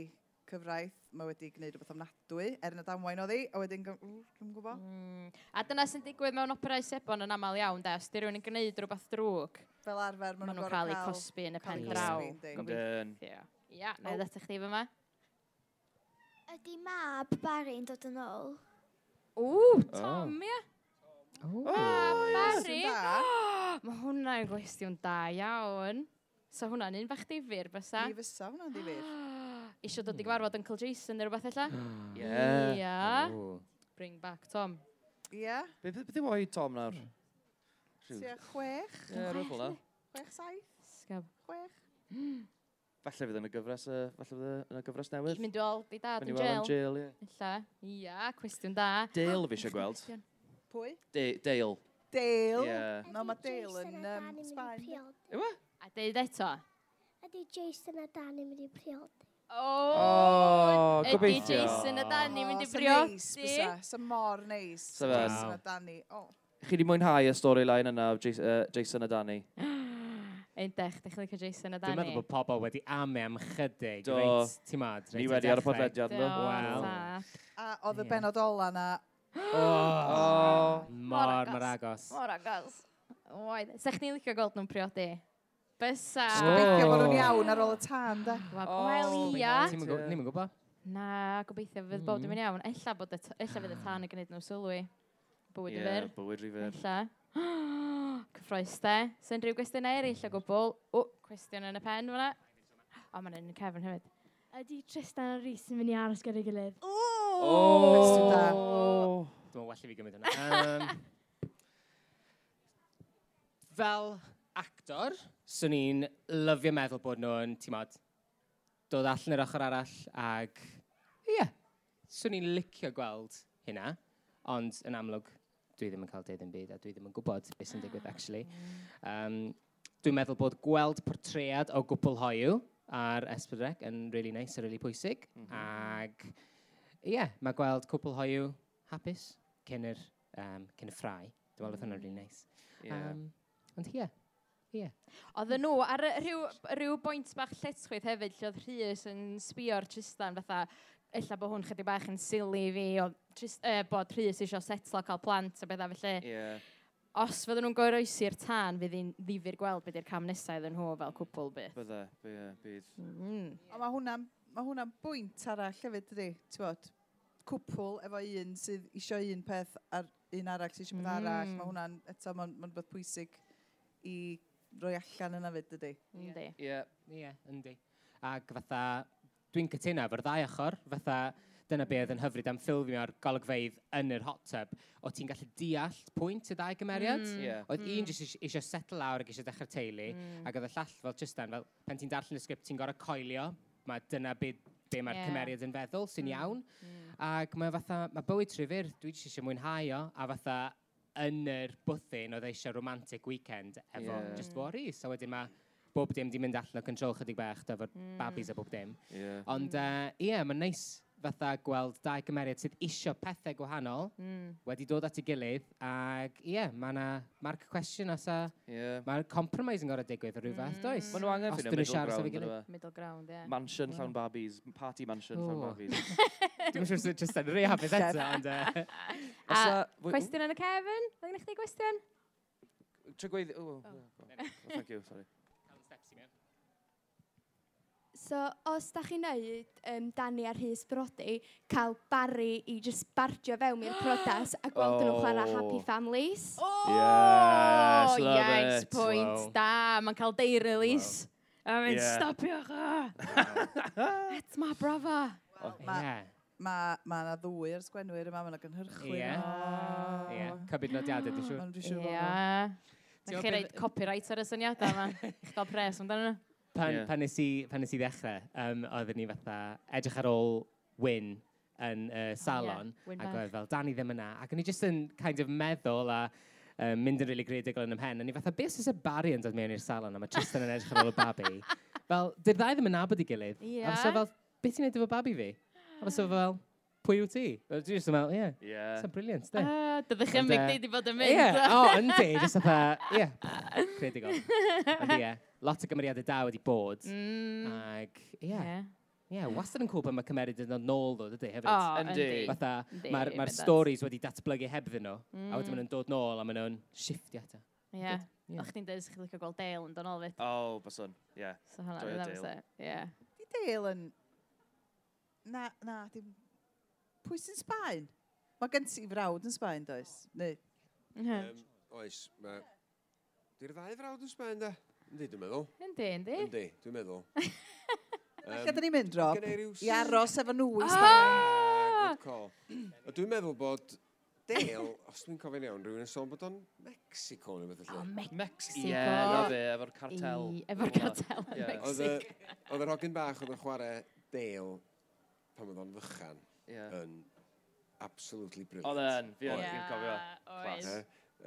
cyfraith, mae wedi gwneud rhywbeth ofnadwy, er yn damwain o ddi, a wedyn, dwi'n gwybod. Mm. A dyna sy'n digwydd mewn operau sebon yn aml iawn, de, os di rhywun yn gwneud rhywbeth drwg. Fel arfer, maen nhw'n cael eu cosbi yn y pen draw. Ia, yeah, na i ddetach chi fyma. Ydy mab Barry'n dod yn ôl? Ww, Tom, ia. Oh. Yeah. O, Mari! Mae hwnna'n gwestiwn da iawn. So hwnna'n un bach difyr, bysa? Ni fysa hwnna'n ddifyr. Isio dod i gyfarfod Uncle Jason neu rhywbeth illa? Ie. Ie. Bring back Tom. Ie. Be yw oed Tom nawr? Hmm. Tua chwech. Ie, rwy'n fel Chwech saith. Sgab. Chwech. Falle fydd yn y gyfres, uh, falle fydd yn y gyfres newydd. Mynd i weld i dad yn jail. Mynd i weld yn jail, ie. Illa. Ia, cwestiwn da. Dale fi eisiau gweld. Pwy? De Dale. Dale? Yeah. No, mae Dale yn um, Sbaen. Yw e? A deud eto? Ydy Jason a Danny mynd i priodi. Oh, ydy Jason a Danny mynd i priodi. Sa mor neis. Sa fe. Jason a Danny. Oh. Chi di mwynhau y storyline yna o Jason a Danny? dech, dech chi'n licio Jason a Danny? Dwi'n meddwl bod pobl wedi ame am e chydig. Do. Reit, ti'n mad? Ni wedi ar y podlediad. Do. Wel. A oedd y benod ola na O, oh, mor, mor agos. Mor agos. Oed. Sech chi'n licio gweld nhw'n priodi? Bysa. Sbeicio bod nhw'n iawn ar ôl y tan, da. Wel, oh, ia. Ni'n mynd gwybod. Na, gobeithio fydd mm. bob dim yn iawn. Ella bod ella fydd y ah. tân yn gwneud nhw sylwi. Bywyd yeah, rifyr. Bywyd rifyr. Ella. Cyffroes de. Sa'n rhyw gwestiynau eraill o gwbl? O, cwestiwn yn y pen fyna. O, mae'n yn y cefn hefyd. Ydy Tristan a Rhys yn mynd i aros gyda'i gilydd? O! O! Da. Oh. Dwi'n well i fi gymryd hwnna. Um, fel actor, swn i'n lyfio meddwl bod nhw'n, ti'n modd, dod allan yr ochr arall ag, ie, yeah, swn i'n licio gweld hynna, ond yn amlwg, dwi ddim yn cael deud yn byd a dwi ddim yn gwybod beth sy'n digwydd, actually. Um, dwi'n meddwl bod gweld portread o gwbl hoiw ar Esbydrec yn really nice a really pwysig, mm -hmm. ag ie, yeah, mae gweld cwpl hoiw hapus cyn yr, um, cyn y ffrau. Dwi'n meddwl oedd hwnna'n rili neis. Um, ond ie, ie. Oedden nhw, ar y- rhyw, rhyw bwynt bach lletchwith hefyd, lle oedd Rhys yn sbio'r Tristan fatha, ella bod hwn chydig bach yn silly i fi, o, Tris- uh, bod Rhys eisiau setlo cael plant a bethau felly. Ie. Os fydden nhw'n goroesi'r tan, fydd hi'n ddifur gweld beth yw'r cam nesau iddyn nhw fel cwpl byth. Bydde, by- ie, bydd. Mm. Ond mae hwnna'n mae hwnna'n bwynt arall hefyd ydy, ti'n bod, cwpl efo un sydd eisiau un peth ar un arall sydd eisiau mm. peth arall, mae hwnna'n, eto, mae'n ma beth pwysig i roi allan yna fyd ydy. Yndi. Ie, ie, yndi. Ac fatha, dwi'n cytuno efo'r ddau ochr, fatha, dyna beth yn hyfryd am ffilmio ar golygfeidd yn yr hot tub, o ti'n gallu deall pwynt y ddau gymeriad. Mm. Yeah. Oedd mm. un jyst eisiau setl lawr ac eisiau dechrau teulu, mm. ac oedd y llall fel Tristan, fel, pen ti'n darllen y sgript, ti'n gorau coelio mae dyna beth be mae'r yeah. cymeriad yn feddwl, sy'n mm. iawn. Mm. Ac mae fatha, mae bywyd trifur, dwi jyst eisiau mwynhau o, a fatha yn yr bwthyn oedd eisiau romantic weekend efo yeah. just worry. So wedyn mae bob dim di mynd allan o control chydig bach, efo'r mm. babis a bob dim. Yeah. Ond mm. ie, uh, yeah, mae'n nice fatha gweld dau gymeriad sydd isio pethau gwahanol mm. wedi dod at ei gilydd ac ie, yeah, mae yna marc cwestiwn os a yeah. mae'r compromise yn gorau digwydd o rhywbeth, mm. does? Mae nhw angen ffynu middle ground yn efo. Middle ground, ie. Yeah. Mansion hmm. llawn babis, party mansion oh. llawn babis. Dwi'n siŵr sy'n just yn rhi hapus eto, ond... E. A cwestiwn yn y Kevin? Oedden i chdi gwestiwn? Trwy oh. gweithio... Oh, thank you, sorry. So, os da chi'n neud um, Dani ar Rhys Brody, cael Barry i just bardio fewn i'r prodas a gweld oh. nhw'n chwarae Happy Families. Oh! Yes, love yes, it. point. Wow. Da, mae'n cael deirilis. Wow. A mae'n yeah. stopio chi. It's my brother. Oh, ma- Well, yeah. Mae ma yna ddwy ar sgwenwyr yma, mae'n yna gynhyrchwyr. Ie. Yeah. Oh. Yeah. Cybyd nodiadau, dwi'n siŵr. Ie. Mae chi reid copyright ar y syniadau yma. Gael pres amdano nhw pan, yeah. pan, nes i, pan nes i ddechrau, um, oedden ni fatha edrych ar ôl Wyn yn uh, salon. Oh, yeah. Ac oedd fel, Dani ddim yna. Ac o'n i just yn kind of meddwl a um, mynd yn really greadigol yn ymhen. O'n i fatha, beth sy'n y bari yn dod mewn i'r salon a mae Tristan yn edrych ar ôl y babi. fel, dy'r ddau ddim yn nabod i gilydd. Yeah. A fysa fel, beth ti'n edrych o babi fi? A fysa fel, pwy yw ti? Dwi'n just yn meddwl, ie, yeah. sa'n briliant, de. Uh, Dydych chi'n mynd e, i bod yn mynd. Ie, o, yndi, just fatha, ie, credigol. Ond ie, lot o gymeriadau da wedi bod. Mm. Ag, ie. Yeah. Ie, wastad yn cool pan mae cymeriad yn dod nôl ddo, dydy, hefyd. O, yndi. Fatha, mae'r ma storys wedi datblygu hebddyn nhw, mm. a wedyn maen mm. nhw'n dod nôl a maen nhw'n shiftio ato. Ie. O'ch ti'n dweud chi'n licio gweld Dale yn dod nôl fyd? O, byswn, ie. So hwnna, dwi'n amser, ie. Di Dale yn... Na, na, dim Pwy sy'n Sbaen? Mae gen ti frawd yn Sbaen, does? Neu? Um, oes, mae... Di'r ddau frawd yn Sbaen, da? Yndi, dwi'n meddwl. Yndi, yndi. Yndi, dwi'n meddwl. um, Lle dyn ni'n mynd, Rob? Ryw... I aros efo nhw i ah! Sbaen. Ah, good call. Dwi'n meddwl bod Dale, os dwi'n cofio'n iawn, rhywun yn sôn bod o'n Mexico neu beth lle. O, Mexico. Ie, na fe, efo'r cartel. Efo'r cartel yn Mexico. Oedd yr hogyn bach oedd yn chwarae Dale pan oedd o'n fychan yeah. yn absolutely brilliant. Oedd e'n, fi yn, fi'n cofio. Oedd.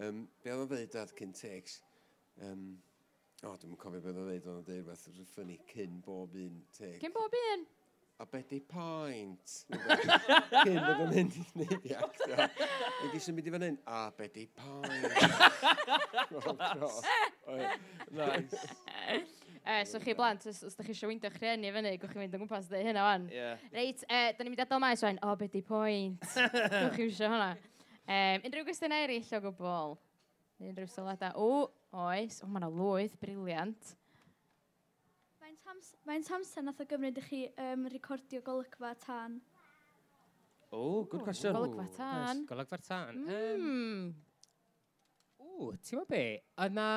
Um, be oedd o'n dweud ar cyn takes? Um, o, oh, dwi'n cofio beth oedd o'n dweud, oedd o'n dweud rhywbeth ffynnu cyn bob un take. Cyn bob un? A beth di pint? cyn bod o'n mynd i wneud i actio. Fe di symud i fan hyn, a beth di pint? Nice. Uh, so chi blant, os, os da chi eisiau wyndio'ch rhieni fyny, gwch chi fynd yn gwmpas dweud hynna fan. Yeah. Reit, eh, uh, da ni'n mynd adael maes o'n, o, oh, beth di pwynt. gwch chi eisiau hwnna. Um, unrhyw gwestiynau eraill o gwbl? Unrhyw sylwadau? O, oes, o, mae'na mae yna lwyth, briliant. Mae'n hamser nath o gymryd i chi um, recordio golygfa tan. O, oh, good question. Golygfa tan. Nice. Golygfa tan. Mm. Um, o, ti'n meddwl be? Yna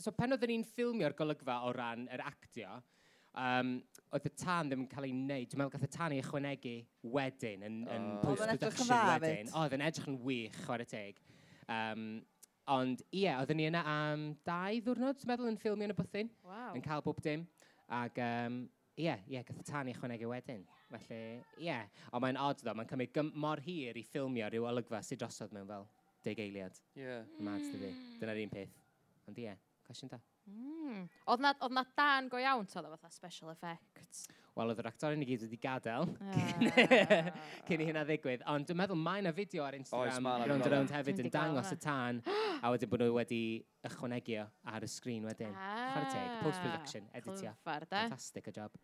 so pen oedden ni'n ffilmio'r golygfa o ran yr actio, um, oedd y tan ddim yn cael ei wneud. Dwi'n meddwl gath y tan ei ychwanegu wedyn, yn, yn oh. yn post-production wedyn. O, oedd yn edrych yn wych, chwarae teg. Um, ond ie, oedden ni yna am dau ddwrnod, dwi'n meddwl, yn ffilmio yn y bythyn. Wow. Yn cael bob dim. Ac um, ie, ie, gath y tan ei ychwanegu wedyn. Felly, ie. Ond mae'n odd ddo, mae'n cymryd mor hir i ffilmio rhyw olygfa sydd drosodd mewn fel deg eiliad. Ie. Yeah. Mad, dydy. Dyna'r un peth. Ond ie. Yeah cwestiwn da. Mm. Oedd na, oedd na dan go iawn, oedd fatha special effects. Wel, oedd yr actorion i gyd wedi gadael yeah. cyn i hynna ddigwydd. Ond dwi'n meddwl mae yna fideo ar Instagram oh, round and round hefyd yn dangos y tan a wedyn bod nhw wedi ychwanegio ar y sgrin wedyn. Ah. Chwarae teg, post-production, editio. Clyfar, da. Fantastic y job.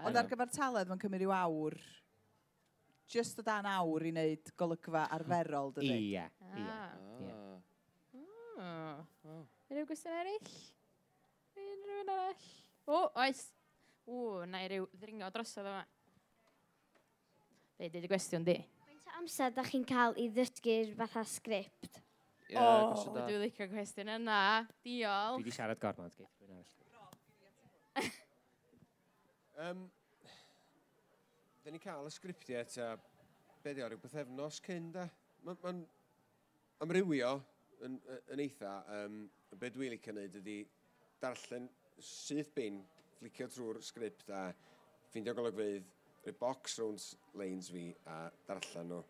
Ond ar gyfer taled, mae'n cymryd ryw awr just o dan awr i wneud golygfa arferol, dydy? Ie, ie. Ah. Unrhyw gwestiwn eraill? Unrhyw un arall? O, oes. O, na i ryw ddringo drosodd yma. Fe, dweud y gwestiwn di. Faint o amser da chi'n cael i ddysgu'r fatha sgript? Ie, yeah, o, dwi'n licio gwestiwn yna. Diolch. Dwi wedi siarad gormod, geith rhywun arall. um, Dyn ni cael y sgriptiau ta, be di o, rhyw bythefnos cyn da? Mae'n ma amrywio yn, yn eitha, um, be dwi licio wneud ydy darllen syth bin, flicio trwy'r sgript a ffeindio golygfydd, rhoi box rownd lanes fi a darllen nhw.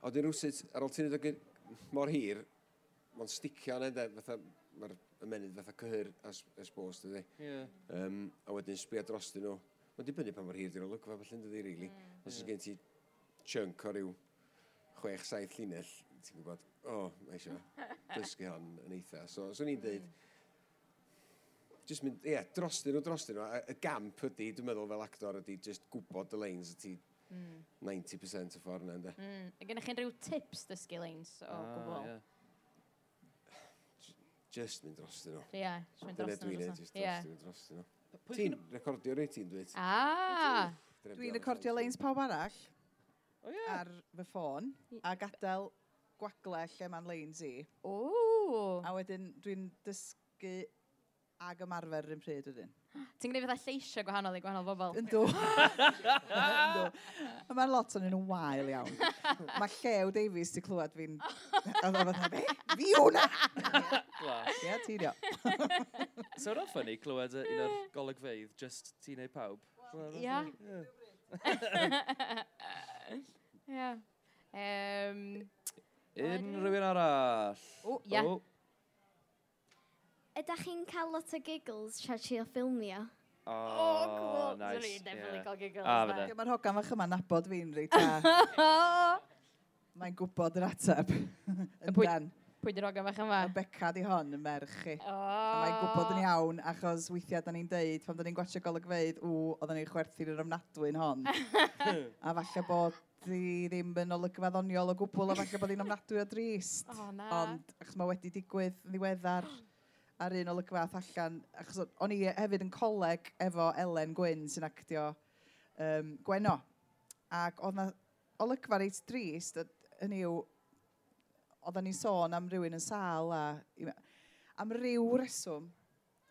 A wedyn rhywsyd, ar ôl ti'n edrych mor hir, mae'n sticio yna, fatha, mae'r ymenydd fatha cyhyr as, as bost, ydy. Yeah. Um, a wedyn sbio dros nhw. Mae'n dibynnu pan mor hir di'r olygfa, felly yn dydi, rili. Really. Mm. Os yeah. gen ti chunk o ryw 6-7 llinell, ti'n gwybod, o, oh, mae eisiau dysgu hon yn eitha. So, so ni'n dweud, just mynd, ie, yeah, drostyn nhw, drostyn nhw. Y gamp ydy, dwi'n meddwl fel actor ydy, just gwybod y lanes ydy mm. 90% y ffordd yna, ynddo. Mm. Gennych chi'n rhyw tips dysgu lanes o ah, gwbl? Yeah. Just mynd drostyn nhw. Ie, yeah, just mynd drostyn nhw. Dyna dwi'n just drostyn nhw, drostyn nhw. Ti'n recordio rei ti'n dweud? Ah! Dwi'n recordio lanes pawb arall. Oh, yeah. ar fy ffôn a gadael gwagle lle mae'n leins i. O! A wedyn dwi'n dysgu ag ymarfer yr un pryd wedyn. Ti'n gwneud fatha lleisio gwahanol i gwahanol bobl? Yndw. Ynddo. Mae'n lot o'n nhw'n wael iawn. Mae Llew Davies di clywed fi'n... Oedd o'n fatha, be? Fi hwnna! Ie, ti'n dio. So ro'n ffynnu clywed un o'r golygfeidd, just ti'n ei pawb? Ia. Ia. Unrhyw un arall. O, ia. Yeah. Ydych chi'n cael lot o giggles tra chi o ffilmio? Oh, oh cool. Nice. Dwi'n definitely yeah. cael giggles. Ah, Mae'r hogan fach yma'n nabod fi'n reit da. Mae'n gwybod yr ateb. y pwy, pwy di'r hogan fach yma? Y beca di hon yn merch chi. Oh. Mae'n gwybod yn iawn achos weithiau da ni'n deud, pan da ni'n gwachio golygfeidd, ww, oedden ni'n chwerthu'r ymnadwy'n hon. a falle bod di ddim yn olygfa ddoniol o gwbl, a falle bod hi'n ofnadwy o drist. O, na. Ond, achos mae wedi digwydd ddiweddar ar un olygfa allan, achos o'n i hefyd yn coleg efo Elen Gwyn sy'n actio um, Gweno. Ac oedd na olygfa reit drist, yn i'w, oedden ni'n sôn am rywun yn sal a am ryw reswm,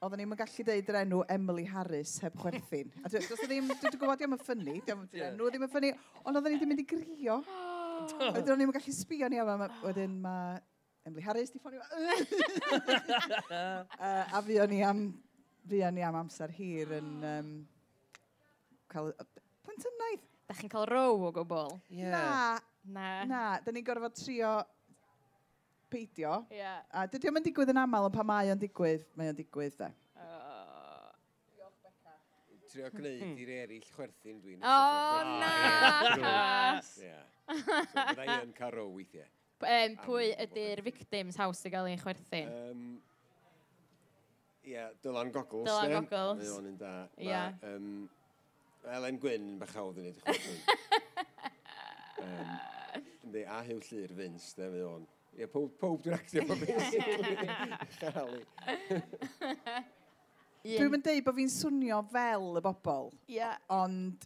oedden ni'n gallu deud yr enw Emily Harris heb chwerthin. A dwi, dwi ddim, dwi'n gwybod diolch yn ffynnu, diolch yn enw ddim yn ffynnu, ond oedden ni ddim mynd i grio. Oedden ni'n gallu sbio ni, a wedyn mae Emily Harris di ffonio. uh, a o'n i am, fi o'n i am amser hir yn um, cael plentynnaidd. Da chi'n cael row o gwbl? Yeah. Na, Na. Na, da ni'n gorfod trio peidio. Yeah. A dydy o'n digwydd yn aml, ond pa mae o'n digwydd, mae o'n digwydd, da. Oh. Trio gwneud hmm. i'r eraill chwerthin dwi'n... O, oh, na! Ie. Byddai yn caro weithiau. Um, pwy ydy'r victims haws i gael ei chwerthin? Um, Ie, yeah, Dylan Goggles. Dylan then. Goggles. Mae o'n un da. Ie. Ma, Um, Elen Gwyn yn bach hawdd yn edrych o'r um, a Hugh Llyr Vince, ne, mae o'n. Ie, pob, pob dwi'n actio fo basically. Dwi'n mynd deud bod fi'n swnio fel y bobl. Ie. Yeah. Ond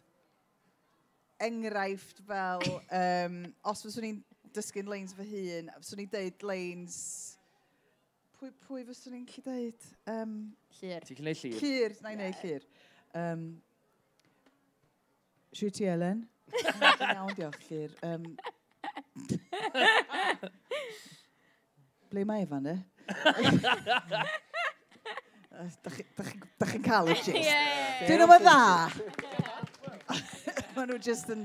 enghraifft fel, um, os fyswn i'n dysgu'n leins fy hun, fyswn i'n deud leins... Pwy, pwy fyswn i'n lli deud? Um, llyr. Ti'n gwneud llir? Llyr, na i wneud llyr. Um, Siw ti Elen? Iawn, diolch, llyr. Um, Ble mae Efan, e? Da chi'n cael y gist. Dyn nhw'n dda. Maen nhw just yn...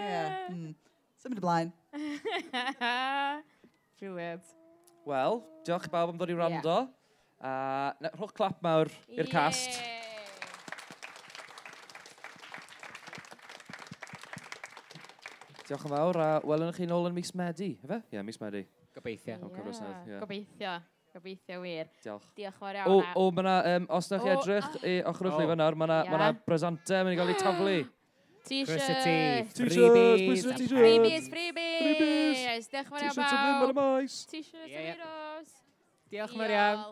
Yeah. Mm. Symud ymlaen. Brilliant. Wel, diolch i bawb am ddod i wrando. Yeah. A uh, rhwch clap mawr i'r yeah. cast. Diolch yn fawr, a welwn chi nôl yn mis Medi, efe? Ie, yeah, mis Medi. Gobeithio. Yeah. O, Gobeithio. Gobeithio wir. Diolch. Diolch fawr iawn. O, o na, um, os na chi edrych, ah. i ah. ochr wrth fan nawr, mae'na yeah. ma mynd i gael ei taflu. T-shirts. T-shirts. T-shirts. Freebies, freebies. Diolch fawr iawn. T-shirts yn mynd ar y maes. T-shirts yn mynd Diolch yn fawr iawn.